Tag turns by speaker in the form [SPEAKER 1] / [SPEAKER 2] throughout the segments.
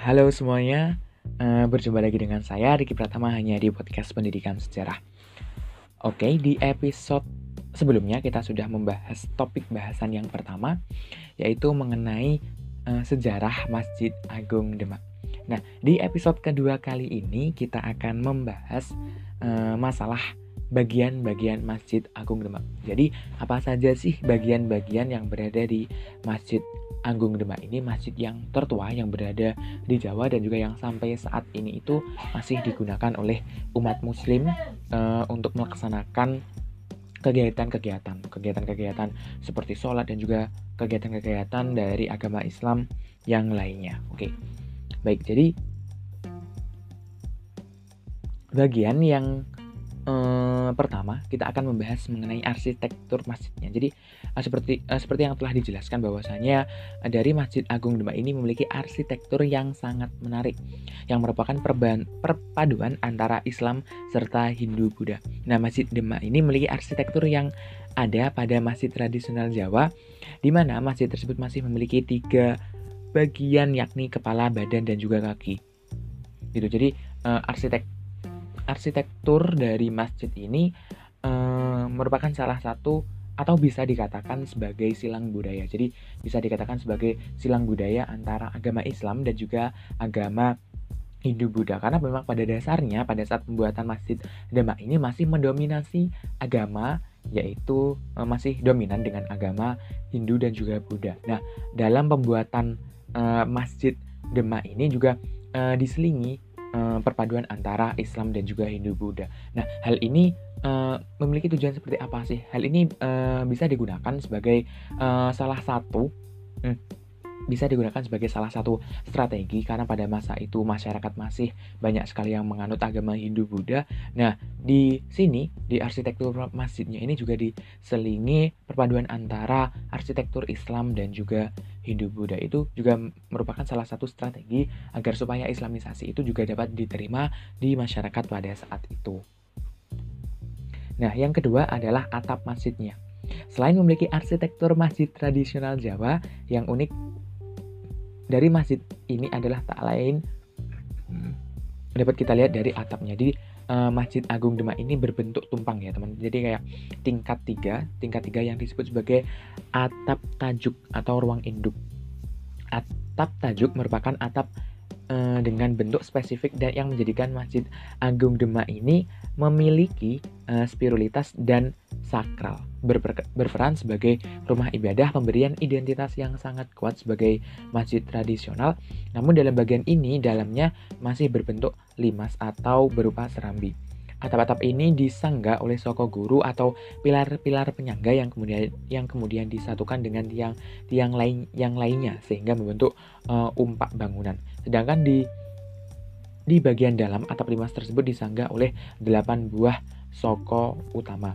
[SPEAKER 1] halo semuanya, uh, berjumpa lagi dengan saya Riki Pratama hanya di podcast Pendidikan Sejarah. Oke, di episode sebelumnya kita sudah membahas topik bahasan yang pertama, yaitu mengenai uh, sejarah Masjid Agung Demak. Nah, di episode kedua kali ini kita akan membahas uh, masalah bagian-bagian Masjid Agung Demak. Jadi, apa saja sih bagian-bagian yang berada di Masjid Agung Demak ini? Masjid yang tertua yang berada di Jawa dan juga yang sampai saat ini itu masih digunakan oleh umat muslim uh, untuk melaksanakan kegiatan-kegiatan. Kegiatan-kegiatan seperti sholat dan juga kegiatan-kegiatan dari agama Islam yang lainnya. Oke baik. Jadi bagian yang eh, pertama kita akan membahas mengenai arsitektur masjidnya. Jadi eh, seperti eh, seperti yang telah dijelaskan bahwasanya eh, dari Masjid Agung Demak ini memiliki arsitektur yang sangat menarik yang merupakan perban, perpaduan antara Islam serta Hindu Buddha. Nah, Masjid Demak ini memiliki arsitektur yang ada pada masjid tradisional Jawa di mana masjid tersebut masih memiliki tiga bagian yakni kepala, badan dan juga kaki. Gitu. Jadi uh, arsitek arsitektur dari masjid ini uh, merupakan salah satu atau bisa dikatakan sebagai silang budaya. Jadi bisa dikatakan sebagai silang budaya antara agama Islam dan juga agama Hindu Buddha karena memang pada dasarnya pada saat pembuatan masjid Demak ini masih mendominasi agama yaitu uh, masih dominan dengan agama Hindu dan juga Buddha. Nah, dalam pembuatan uh, masjid Demak ini juga uh, diselingi uh, perpaduan antara Islam dan juga Hindu Buddha. Nah, hal ini uh, memiliki tujuan seperti apa sih? Hal ini uh, bisa digunakan sebagai uh, salah satu hmm, bisa digunakan sebagai salah satu strategi karena pada masa itu masyarakat masih banyak sekali yang menganut agama Hindu Buddha. Nah, di sini di arsitektur masjidnya ini juga diselingi perpaduan antara arsitektur Islam dan juga Hindu Buddha itu juga merupakan salah satu strategi agar supaya Islamisasi itu juga dapat diterima di masyarakat pada saat itu. Nah, yang kedua adalah atap masjidnya. Selain memiliki arsitektur masjid tradisional Jawa yang unik, dari masjid ini adalah tak lain hmm, dapat kita lihat dari atapnya. Jadi uh, Masjid Agung Demak ini berbentuk tumpang ya teman. Jadi kayak tingkat tiga, tingkat tiga yang disebut sebagai atap tajuk atau ruang induk. Atap tajuk merupakan atap uh, dengan bentuk spesifik dan yang menjadikan Masjid Agung Demak ini memiliki uh, spiritualitas dan sakral, berper berperan sebagai rumah ibadah, pemberian identitas yang sangat kuat sebagai masjid tradisional. Namun dalam bagian ini dalamnya masih berbentuk limas atau berupa serambi. Atap-atap ini disangga oleh soko guru atau pilar-pilar penyangga yang kemudian yang kemudian disatukan dengan tiang tiang lain yang lainnya sehingga membentuk uh, umpak bangunan. Sedangkan di di bagian dalam atap limas tersebut disangga oleh delapan buah soko utama.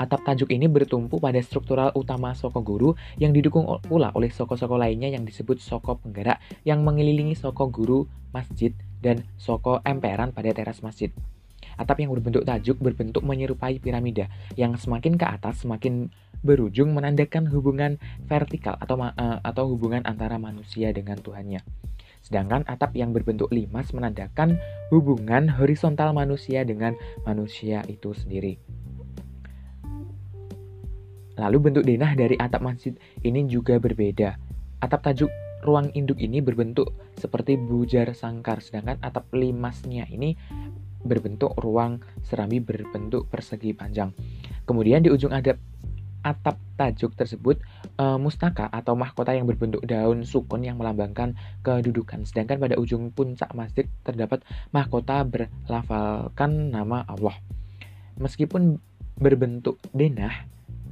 [SPEAKER 1] Atap tajuk ini bertumpu pada struktural utama soko guru yang didukung pula oleh soko-soko lainnya yang disebut soko penggerak yang mengelilingi soko guru masjid dan soko emperan pada teras masjid. Atap yang berbentuk tajuk berbentuk menyerupai piramida yang semakin ke atas semakin berujung menandakan hubungan vertikal atau uh, atau hubungan antara manusia dengan Tuhannya. Sedangkan atap yang berbentuk limas menandakan hubungan horizontal manusia dengan manusia itu sendiri. Lalu bentuk denah dari atap masjid ini juga berbeda. Atap tajuk ruang induk ini berbentuk seperti bujar sangkar, sedangkan atap limasnya ini berbentuk ruang serambi berbentuk persegi panjang. Kemudian di ujung atap atap tajuk tersebut e, mustaka atau mahkota yang berbentuk daun sukun yang melambangkan kedudukan. Sedangkan pada ujung puncak masjid terdapat mahkota berlafalkan nama Allah. Meskipun berbentuk denah,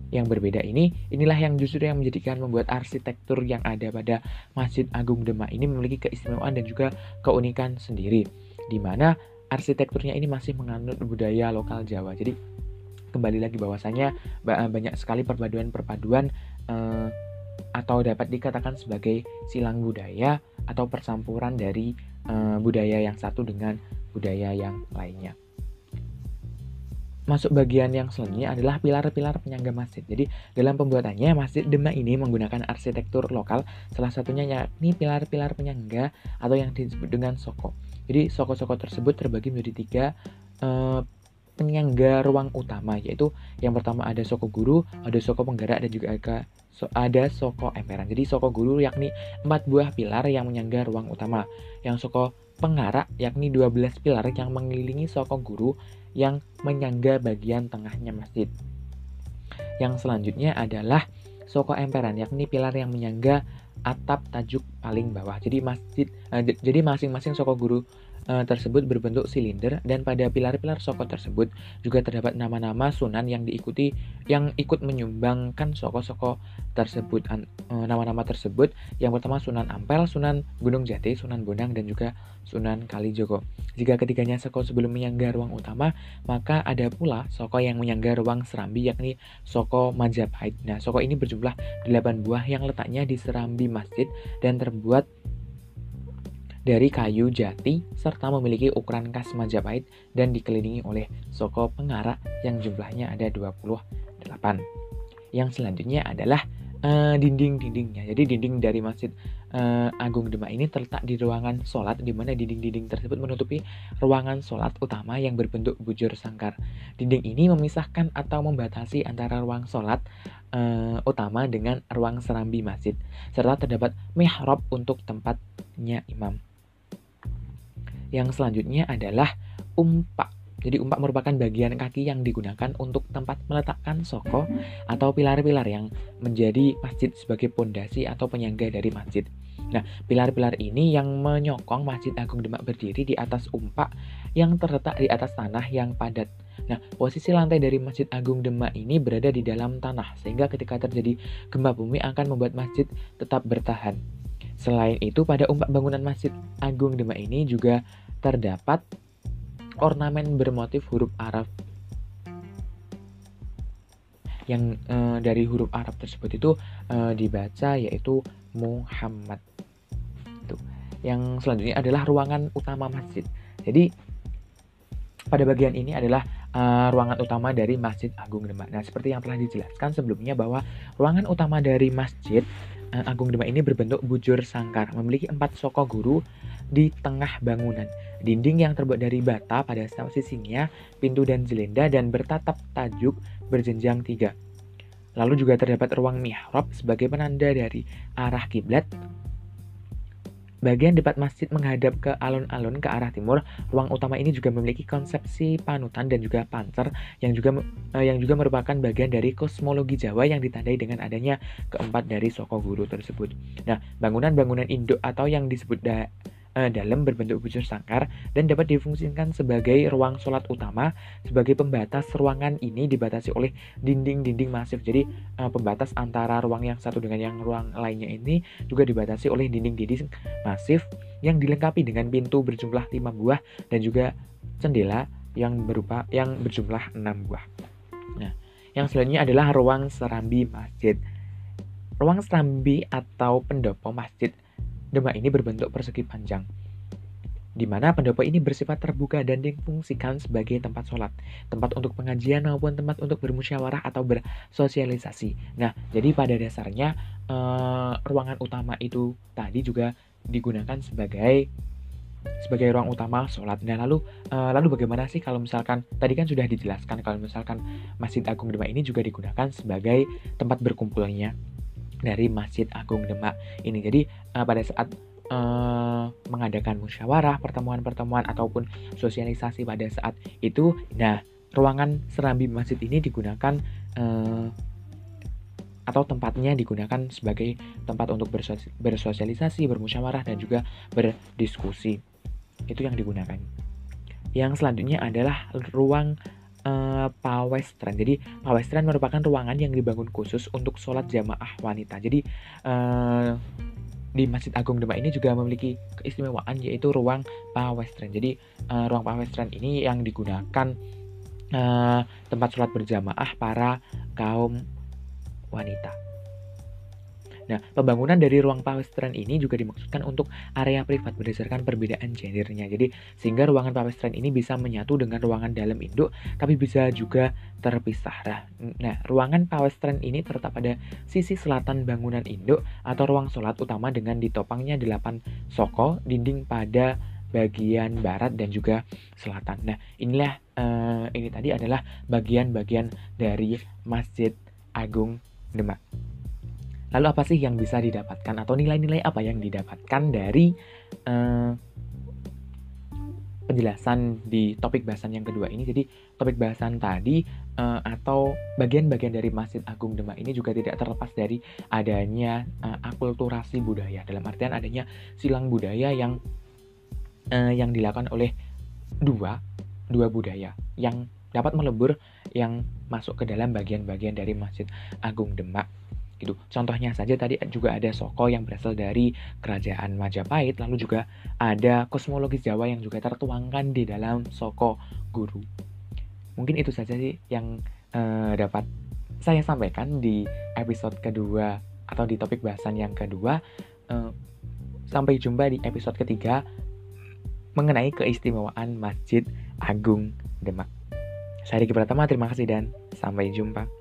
[SPEAKER 1] yang berbeda ini, inilah yang justru yang menjadikan membuat arsitektur yang ada pada Masjid Agung Demak ini memiliki keistimewaan dan juga keunikan sendiri, di mana arsitekturnya ini masih menganut budaya lokal Jawa. Jadi kembali lagi bahwasanya banyak sekali perpaduan-perpaduan eh, atau dapat dikatakan sebagai silang budaya atau percampuran dari eh, budaya yang satu dengan budaya yang lainnya. masuk bagian yang selanjutnya adalah pilar-pilar penyangga masjid. Jadi dalam pembuatannya Masjid Demak ini menggunakan arsitektur lokal, salah satunya yakni pilar-pilar penyangga atau yang disebut dengan soko. Jadi soko-soko tersebut terbagi menjadi tiga uh, penyangga ruang utama, yaitu yang pertama ada soko guru, ada soko penggerak dan juga ada so, ada soko emperan. Jadi soko guru yakni empat buah pilar yang menyangga ruang utama. Yang soko pengarak yakni 12 pilar yang mengelilingi soko guru yang menyangga bagian tengahnya masjid. Yang selanjutnya adalah soko emperan yakni pilar yang menyangga atap tajuk paling bawah. Jadi masjid uh, jadi masing-masing soko guru uh, tersebut berbentuk silinder dan pada pilar-pilar soko tersebut juga terdapat nama-nama sunan yang diikuti yang ikut menyumbangkan soko-soko tersebut eh, nama-nama tersebut yang pertama Sunan Ampel, Sunan Gunung Jati, Sunan Bonang dan juga Sunan Kalijogo. Jika ketiganya soko sebelum menyangga ruang utama, maka ada pula soko yang menyangga ruang serambi yakni soko Majapahit. Nah, soko ini berjumlah 8 buah yang letaknya di serambi masjid dan terbuat dari kayu jati serta memiliki ukuran khas Majapahit dan dikelilingi oleh soko pengarak yang jumlahnya ada 28. Yang selanjutnya adalah uh, dinding-dindingnya. Jadi dinding dari Masjid uh, Agung Demak ini terletak di ruangan sholat di mana dinding-dinding tersebut menutupi ruangan sholat utama yang berbentuk bujur sangkar. Dinding ini memisahkan atau membatasi antara ruang sholat uh, utama dengan ruang serambi masjid serta terdapat mihrab untuk tempatnya imam. Yang selanjutnya adalah umpak. Jadi umpak merupakan bagian kaki yang digunakan untuk tempat meletakkan soko atau pilar-pilar yang menjadi masjid sebagai pondasi atau penyangga dari masjid. Nah, pilar-pilar ini yang menyokong Masjid Agung Demak berdiri di atas umpak yang terletak di atas tanah yang padat. Nah, posisi lantai dari Masjid Agung Demak ini berada di dalam tanah, sehingga ketika terjadi gempa bumi akan membuat masjid tetap bertahan. Selain itu, pada umpak bangunan Masjid Agung Demak ini juga terdapat ornamen bermotif huruf Arab yang e, dari huruf Arab tersebut itu e, dibaca yaitu Muhammad. Itu. Yang selanjutnya adalah ruangan utama masjid. Jadi pada bagian ini adalah uh, ruangan utama dari Masjid Agung Demak. Nah, seperti yang telah dijelaskan sebelumnya bahwa ruangan utama dari Masjid Agung Demak ini berbentuk bujur sangkar, memiliki empat soko guru di tengah bangunan. Dinding yang terbuat dari bata pada sisinya, pintu dan jelenda dan bertatap tajuk berjenjang tiga. Lalu juga terdapat ruang mihrab sebagai penanda dari arah kiblat Bagian depan masjid menghadap ke alun-alun ke arah timur. Ruang utama ini juga memiliki konsepsi panutan dan juga pancer yang juga uh, yang juga merupakan bagian dari kosmologi Jawa yang ditandai dengan adanya keempat dari soko guru tersebut. Nah, bangunan-bangunan induk atau yang disebut da uh, dalam berbentuk bujur sangkar dan dapat difungsikan sebagai ruang sholat utama. Sebagai pembatas ruangan ini dibatasi oleh dinding-dinding masif. Jadi uh, pembatas antara ruang yang satu dengan yang ruang lainnya ini juga dibatasi oleh dinding-dinding masif yang dilengkapi dengan pintu berjumlah 5 buah dan juga jendela yang berupa yang berjumlah 6 buah. Nah, yang selanjutnya adalah ruang serambi masjid. Ruang serambi atau pendopo masjid Demak ini berbentuk persegi panjang, di mana pendopo ini bersifat terbuka dan difungsikan sebagai tempat sholat, tempat untuk pengajian maupun tempat untuk bermusyawarah atau bersosialisasi. Nah, jadi pada dasarnya uh, ruangan utama itu tadi juga digunakan sebagai sebagai ruang utama sholat. Nah lalu uh, lalu bagaimana sih kalau misalkan tadi kan sudah dijelaskan kalau misalkan Masjid Agung Demak ini juga digunakan sebagai tempat berkumpulnya dari Masjid Agung Demak ini. Jadi uh, pada saat uh, mengadakan musyawarah, pertemuan-pertemuan ataupun sosialisasi pada saat itu, nah ruangan serambi masjid ini digunakan uh, atau tempatnya digunakan sebagai tempat untuk bersosialisasi, bermusyawarah dan juga berdiskusi. Itu yang digunakan. Yang selanjutnya adalah ruang uh, pawestran. Jadi pawestran merupakan ruangan yang dibangun khusus untuk sholat jamaah wanita. Jadi uh, di Masjid Agung Demak ini juga memiliki keistimewaan yaitu ruang pawestran. Jadi uh, ruang pawestran ini yang digunakan uh, tempat sholat berjamaah para kaum wanita. Nah, pembangunan dari ruang pawestran ini juga dimaksudkan untuk area privat berdasarkan perbedaan gendernya. Jadi, sehingga ruangan pawestran ini bisa menyatu dengan ruangan dalam induk, tapi bisa juga terpisah. Nah, ruangan pawestran ini terletak pada sisi selatan bangunan induk atau ruang sholat utama dengan ditopangnya delapan soko dinding pada bagian barat dan juga selatan. Nah, inilah uh, ini tadi adalah bagian-bagian dari Masjid Agung Demak. Lalu apa sih yang bisa didapatkan atau nilai-nilai apa yang didapatkan dari uh, penjelasan di topik bahasan yang kedua ini. Jadi topik bahasan tadi uh, atau bagian-bagian dari Masjid Agung Demak ini juga tidak terlepas dari adanya uh, akulturasi budaya. Dalam artian adanya silang budaya yang uh, yang dilakukan oleh dua dua budaya yang dapat melebur yang masuk ke dalam bagian-bagian dari Masjid Agung Demak gitu. Contohnya saja tadi juga ada Soko yang berasal dari kerajaan Majapahit, lalu juga ada kosmologis Jawa yang juga tertuangkan di dalam Soko Guru. Mungkin itu saja sih yang uh, dapat saya sampaikan di episode kedua atau di topik bahasan yang kedua. Uh, sampai jumpa di episode ketiga mengenai keistimewaan Masjid Agung Demak. Saya Riki Pratama, terima kasih dan sampai jumpa.